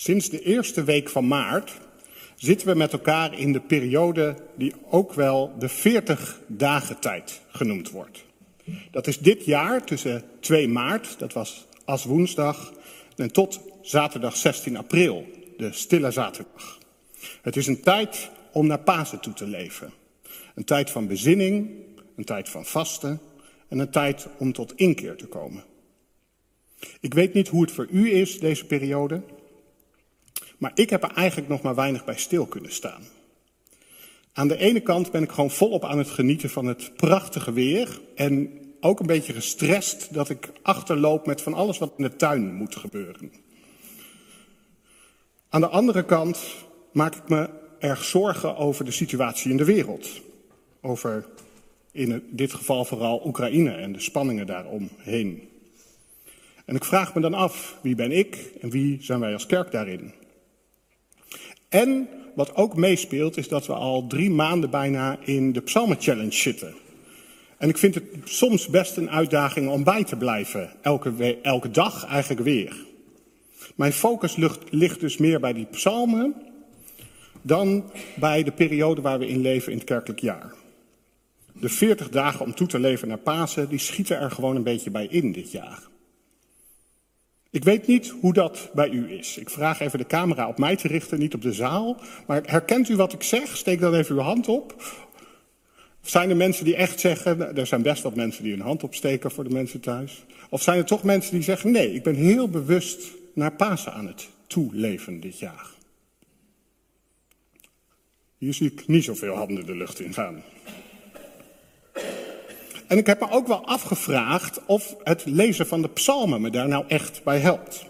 Sinds de eerste week van maart zitten we met elkaar in de periode die ook wel de 40 dagen tijd genoemd wordt. Dat is dit jaar tussen 2 maart, dat was als woensdag, en tot zaterdag 16 april, de stille zaterdag. Het is een tijd om naar Pasen toe te leven. Een tijd van bezinning, een tijd van vasten en een tijd om tot inkeer te komen. Ik weet niet hoe het voor u is, deze periode, maar ik heb er eigenlijk nog maar weinig bij stil kunnen staan. Aan de ene kant ben ik gewoon volop aan het genieten van het prachtige weer en ook een beetje gestrest dat ik achterloop met van alles wat in de tuin moet gebeuren. Aan de andere kant maak ik me erg zorgen over de situatie in de wereld. Over in dit geval vooral Oekraïne en de spanningen daaromheen. En ik vraag me dan af, wie ben ik en wie zijn wij als kerk daarin? En wat ook meespeelt is dat we al drie maanden bijna in de Psalmen Challenge zitten. En ik vind het soms best een uitdaging om bij te blijven, elke, elke dag eigenlijk weer. Mijn focus ligt, ligt dus meer bij die psalmen dan bij de periode waar we in leven in het kerkelijk jaar. De 40 dagen om toe te leven naar Pasen, die schieten er gewoon een beetje bij in dit jaar. Ik weet niet hoe dat bij u is. Ik vraag even de camera op mij te richten, niet op de zaal. Maar herkent u wat ik zeg? Steek dan even uw hand op. Zijn er mensen die echt zeggen, er zijn best wat mensen die hun hand opsteken voor de mensen thuis. Of zijn er toch mensen die zeggen, nee, ik ben heel bewust naar Pasen aan het toeleven dit jaar. Hier zie ik niet zoveel handen de lucht in gaan. En ik heb me ook wel afgevraagd of het lezen van de psalmen me daar nou echt bij helpt.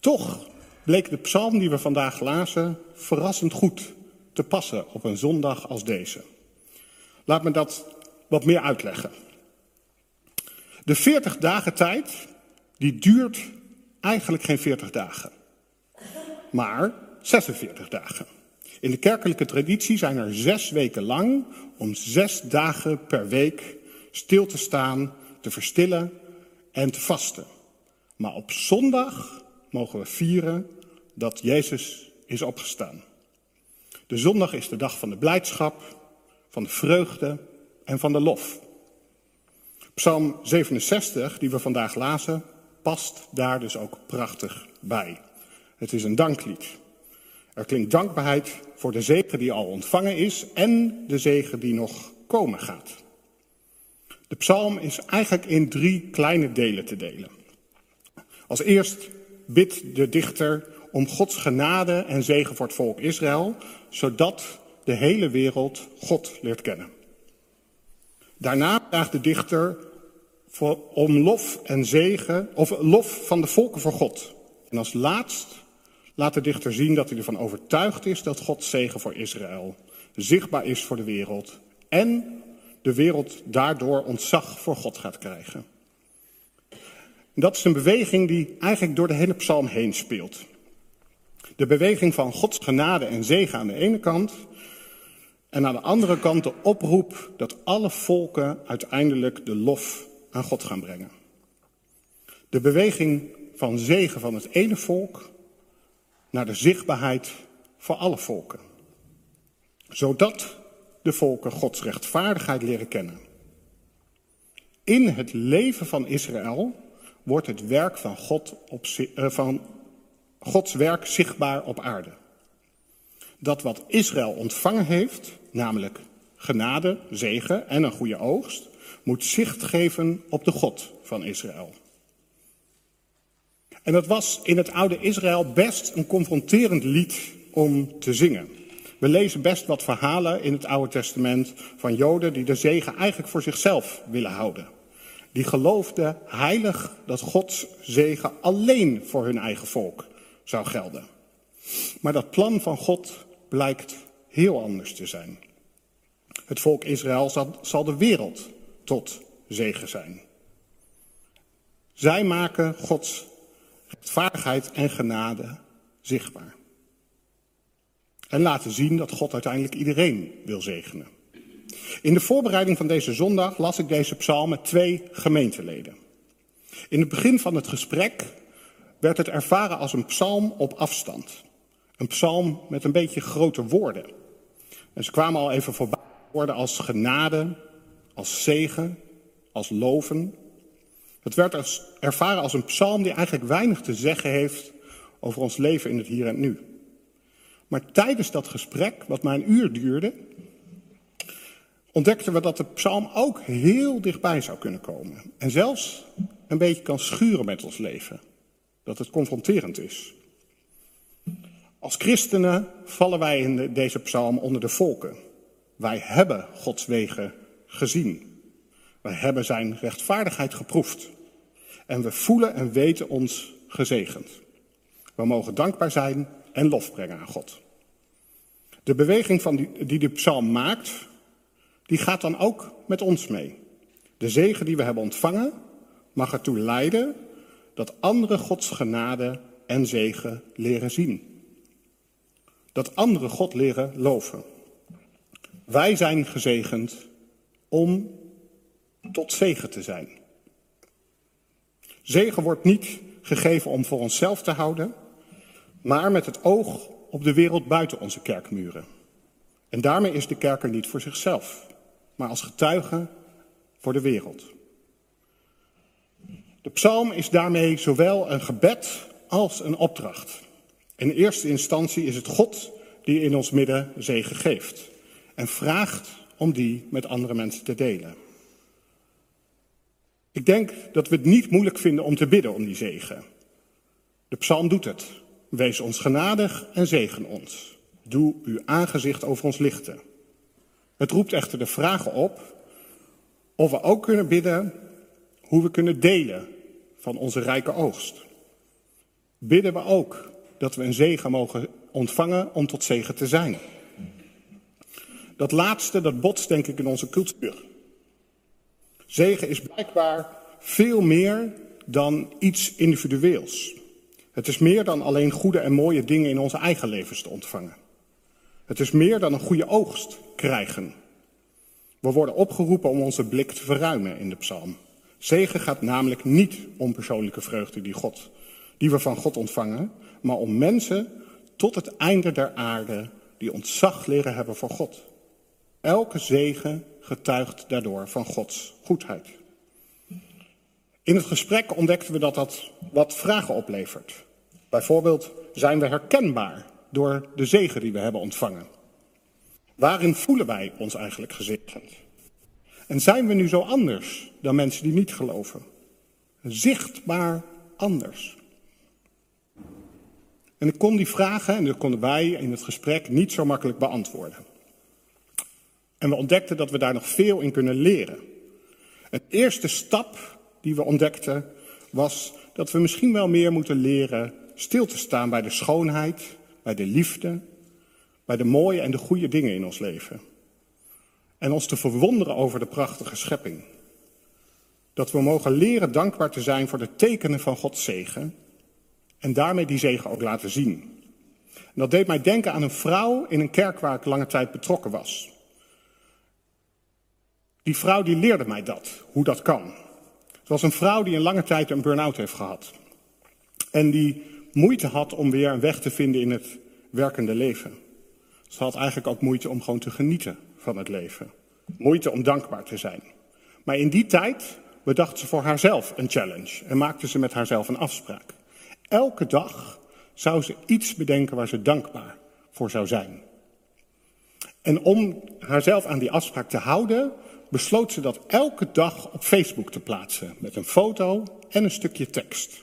Toch bleek de psalm die we vandaag lazen verrassend goed te passen op een zondag als deze. Laat me dat wat meer uitleggen. De 40 dagen tijd, die duurt eigenlijk geen 40 dagen, maar 46 dagen. In de kerkelijke traditie zijn er zes weken lang om zes dagen per week stil te staan, te verstillen en te vasten. Maar op zondag mogen we vieren dat Jezus is opgestaan. De zondag is de dag van de blijdschap, van de vreugde en van de lof. Psalm 67, die we vandaag lazen, past daar dus ook prachtig bij. Het is een danklied. Er klinkt dankbaarheid voor de zegen die al ontvangen is en de zegen die nog komen gaat. De psalm is eigenlijk in drie kleine delen te delen. Als eerst bidt de dichter om Gods genade en zegen voor het volk Israël, zodat de hele wereld God leert kennen. Daarna vraagt de dichter om lof en zegen, of lof van de volken voor God. En als laatst laat de dichter zien dat hij ervan overtuigd is dat Gods zegen voor Israël zichtbaar is voor de wereld en de wereld daardoor ontzag voor God gaat krijgen. Dat is een beweging die eigenlijk door de hele psalm heen speelt. De beweging van Gods genade en zegen aan de ene kant en aan de andere kant de oproep dat alle volken uiteindelijk de lof aan God gaan brengen. De beweging van zegen van het ene volk naar de zichtbaarheid voor alle volken. Zodat de volken Gods rechtvaardigheid leren kennen. In het leven van Israël wordt het werk van, God op, eh, van Gods werk zichtbaar op aarde. Dat wat Israël ontvangen heeft, namelijk genade, zegen en een goede oogst, moet zicht geven op de God van Israël. En dat was in het oude Israël best een confronterend lied om te zingen. We lezen best wat verhalen in het Oude Testament van Joden die de zegen eigenlijk voor zichzelf willen houden. Die geloofden heilig dat Gods zegen alleen voor hun eigen volk zou gelden. Maar dat plan van God blijkt heel anders te zijn. Het volk Israël zal de wereld tot zegen zijn. Zij maken Gods rechtvaardigheid en genade zichtbaar. En laten zien dat God uiteindelijk iedereen wil zegenen. In de voorbereiding van deze zondag las ik deze psalm met twee gemeenteleden. In het begin van het gesprek werd het ervaren als een psalm op afstand. Een psalm met een beetje grote woorden. En ze kwamen al even voorbij woorden als genade, als zegen, als loven. Het werd als, ervaren als een psalm die eigenlijk weinig te zeggen heeft over ons leven in het hier en nu. Maar tijdens dat gesprek, wat maar een uur duurde, ontdekten we dat de psalm ook heel dichtbij zou kunnen komen. En zelfs een beetje kan schuren met ons leven. Dat het confronterend is. Als christenen vallen wij in deze psalm onder de volken. Wij hebben Gods wegen gezien. Wij hebben zijn rechtvaardigheid geproefd. En we voelen en weten ons gezegend. We mogen dankbaar zijn en lof brengen aan God. De beweging van die, die de psalm maakt, die gaat dan ook met ons mee. De zegen die we hebben ontvangen mag ertoe leiden dat anderen Gods genade en zegen leren zien. Dat anderen God leren loven. Wij zijn gezegend om tot zegen te zijn. Zegen wordt niet gegeven om voor onszelf te houden, maar met het oog op de wereld buiten onze kerkmuren. En daarmee is de kerk er niet voor zichzelf, maar als getuige voor de wereld. De psalm is daarmee zowel een gebed als een opdracht. In eerste instantie is het God die in ons midden zegen geeft en vraagt om die met andere mensen te delen. Ik denk dat we het niet moeilijk vinden om te bidden om die zegen. De psalm doet het. Wees ons genadig en zegen ons. Doe uw aangezicht over ons lichten. Het roept echter de vragen op of we ook kunnen bidden hoe we kunnen delen van onze rijke oogst. Bidden we ook dat we een zegen mogen ontvangen om tot zegen te zijn. Dat laatste, dat botst denk ik in onze cultuur. Zegen is blijkbaar veel meer dan iets individueels. Het is meer dan alleen goede en mooie dingen in onze eigen levens te ontvangen. Het is meer dan een goede oogst krijgen. We worden opgeroepen om onze blik te verruimen in de psalm. Zegen gaat namelijk niet om persoonlijke vreugde die, God, die we van God ontvangen, maar om mensen tot het einde der aarde die ontzag leren hebben voor God. Elke zegen getuigt daardoor van Gods goedheid. In het gesprek ontdekten we dat dat wat vragen oplevert. Bijvoorbeeld, zijn we herkenbaar door de zegen die we hebben ontvangen? Waarin voelen wij ons eigenlijk gezegend? En zijn we nu zo anders dan mensen die niet geloven? Zichtbaar anders. En ik kon die vragen, en dat konden wij in het gesprek, niet zo makkelijk beantwoorden. En we ontdekten dat we daar nog veel in kunnen leren. Een eerste stap die we ontdekten was dat we misschien wel meer moeten leren stil te staan bij de schoonheid, bij de liefde, bij de mooie en de goede dingen in ons leven. En ons te verwonderen over de prachtige schepping. Dat we mogen leren dankbaar te zijn voor de tekenen van Gods zegen en daarmee die zegen ook laten zien. En dat deed mij denken aan een vrouw in een kerk waar ik lange tijd betrokken was. Die vrouw die leerde mij dat, hoe dat kan. Het was een vrouw die een lange tijd een burn-out heeft gehad. En die moeite had om weer een weg te vinden in het werkende leven. Ze had eigenlijk ook moeite om gewoon te genieten van het leven. Moeite om dankbaar te zijn. Maar in die tijd bedacht ze voor haarzelf een challenge en maakte ze met haarzelf een afspraak. Elke dag zou ze iets bedenken waar ze dankbaar voor zou zijn. En om haarzelf aan die afspraak te houden, besloot ze dat elke dag op Facebook te plaatsen met een foto en een stukje tekst.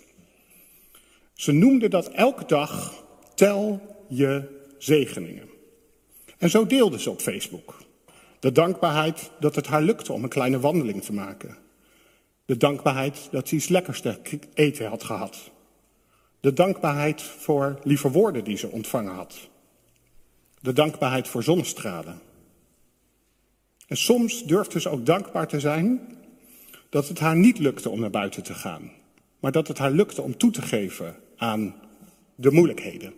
Ze noemde dat elke dag tel je zegeningen. En zo deelde ze op Facebook. De dankbaarheid dat het haar lukte om een kleine wandeling te maken. De dankbaarheid dat ze iets lekkers te eten had gehad. De dankbaarheid voor lieve woorden die ze ontvangen had. De dankbaarheid voor zonnestralen. En soms durfde ze ook dankbaar te zijn dat het haar niet lukte om naar buiten te gaan, maar dat het haar lukte om toe te geven aan de moeilijkheden.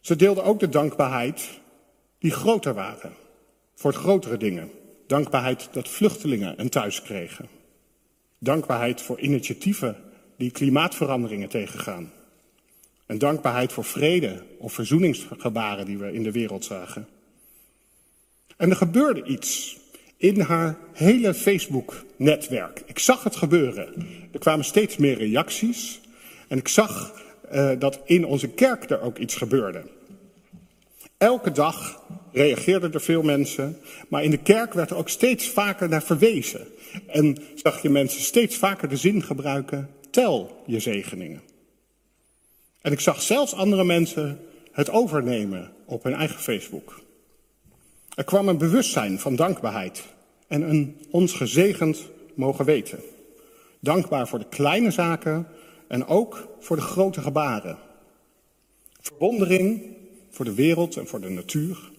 Ze deelde ook de dankbaarheid die groter waren, voor grotere dingen. Dankbaarheid dat vluchtelingen een thuis kregen. Dankbaarheid voor initiatieven die klimaatveranderingen tegengaan. En dankbaarheid voor vrede of verzoeningsgebaren die we in de wereld zagen. En er gebeurde iets in haar hele Facebook-netwerk. Ik zag het gebeuren. Er kwamen steeds meer reacties. En ik zag uh, dat in onze kerk er ook iets gebeurde. Elke dag reageerden er veel mensen, maar in de kerk werd er ook steeds vaker naar verwezen. En zag je mensen steeds vaker de zin gebruiken: tel je zegeningen. En ik zag zelfs andere mensen het overnemen op hun eigen Facebook. Er kwam een bewustzijn van dankbaarheid en een ons gezegend mogen weten. Dankbaar voor de kleine zaken en ook voor de grote gebaren. Verwondering voor de wereld en voor de natuur.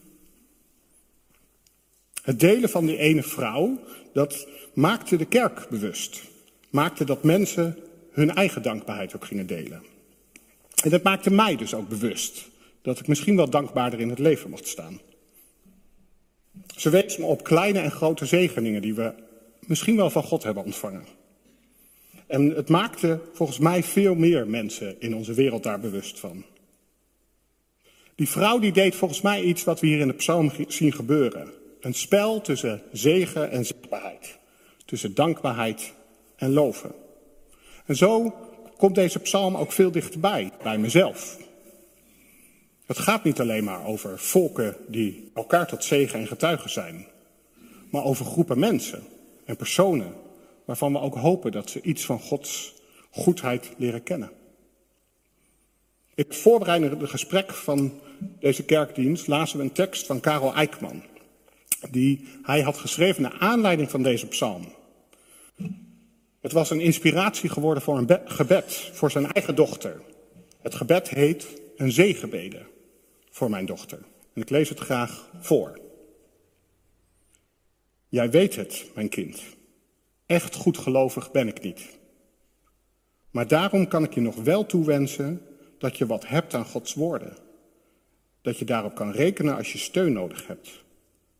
Het delen van die ene vrouw, dat maakte de kerk bewust. Maakte dat mensen hun eigen dankbaarheid ook gingen delen. En dat maakte mij dus ook bewust dat ik misschien wel dankbaarder in het leven mocht staan. Ze wees me op kleine en grote zegeningen die we misschien wel van God hebben ontvangen. En het maakte volgens mij veel meer mensen in onze wereld daar bewust van. Die vrouw die deed volgens mij iets wat we hier in de psalm zien gebeuren. Een spel tussen zegen en zichtbaarheid. Tussen dankbaarheid en loven. En zo komt deze psalm ook veel dichterbij, bij mezelf. Het gaat niet alleen maar over volken die elkaar tot zegen en getuigen zijn, maar over groepen mensen en personen waarvan we ook hopen dat ze iets van Gods goedheid leren kennen. In het voorbereidende gesprek van deze kerkdienst lazen we een tekst van Karel Eijkman, die hij had geschreven naar aanleiding van deze psalm. Het was een inspiratie geworden voor een gebed voor zijn eigen dochter. Het gebed heet een zegenbede voor mijn dochter. En ik lees het graag voor. Jij weet het, mijn kind. Echt goedgelovig ben ik niet. Maar daarom kan ik je nog wel toewensen dat je wat hebt aan Gods woorden. Dat je daarop kan rekenen als je steun nodig hebt.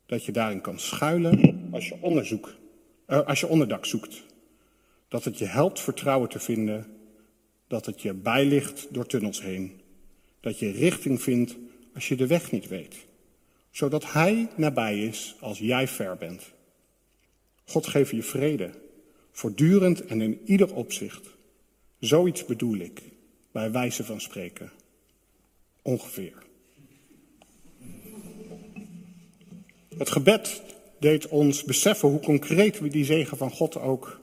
Dat je daarin kan schuilen als je, onderzoek, uh, als je onderdak zoekt. Dat het je helpt vertrouwen te vinden. Dat het je bijligt door tunnels heen. Dat je richting vindt als je de weg niet weet. Zodat Hij nabij is als jij ver bent. God geeft je vrede, voortdurend en in ieder opzicht. Zoiets bedoel ik, bij wijze van spreken. Ongeveer. Het gebed deed ons beseffen hoe concreet we die zegen van God ook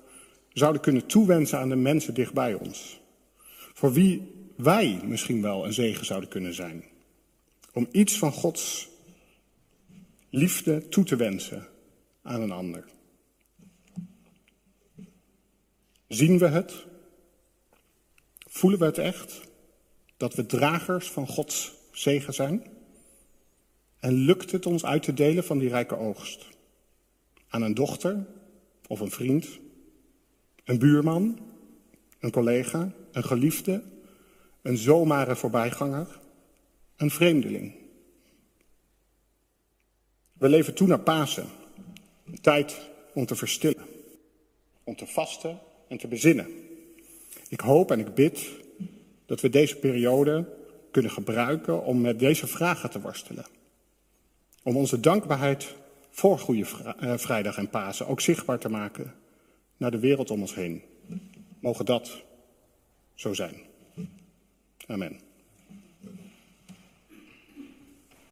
zouden kunnen toewensen aan de mensen dichtbij ons. Voor wie wij misschien wel een zegen zouden kunnen zijn. Om iets van Gods liefde toe te wensen aan een ander. Zien we het? Voelen we het echt? Dat we dragers van Gods zegen zijn? En lukt het ons uit te delen van die rijke oogst? Aan een dochter of een vriend, een buurman, een collega, een geliefde, een zomare voorbijganger, een vreemdeling. We leven toe naar Pasen, een tijd om te verstillen, om te vasten en te bezinnen. Ik hoop en ik bid dat we deze periode kunnen gebruiken om met deze vragen te worstelen. Om onze dankbaarheid voor Goede eh, Vrijdag en Pasen ook zichtbaar te maken naar de wereld om ons heen. Mogen dat zo zijn. Amen.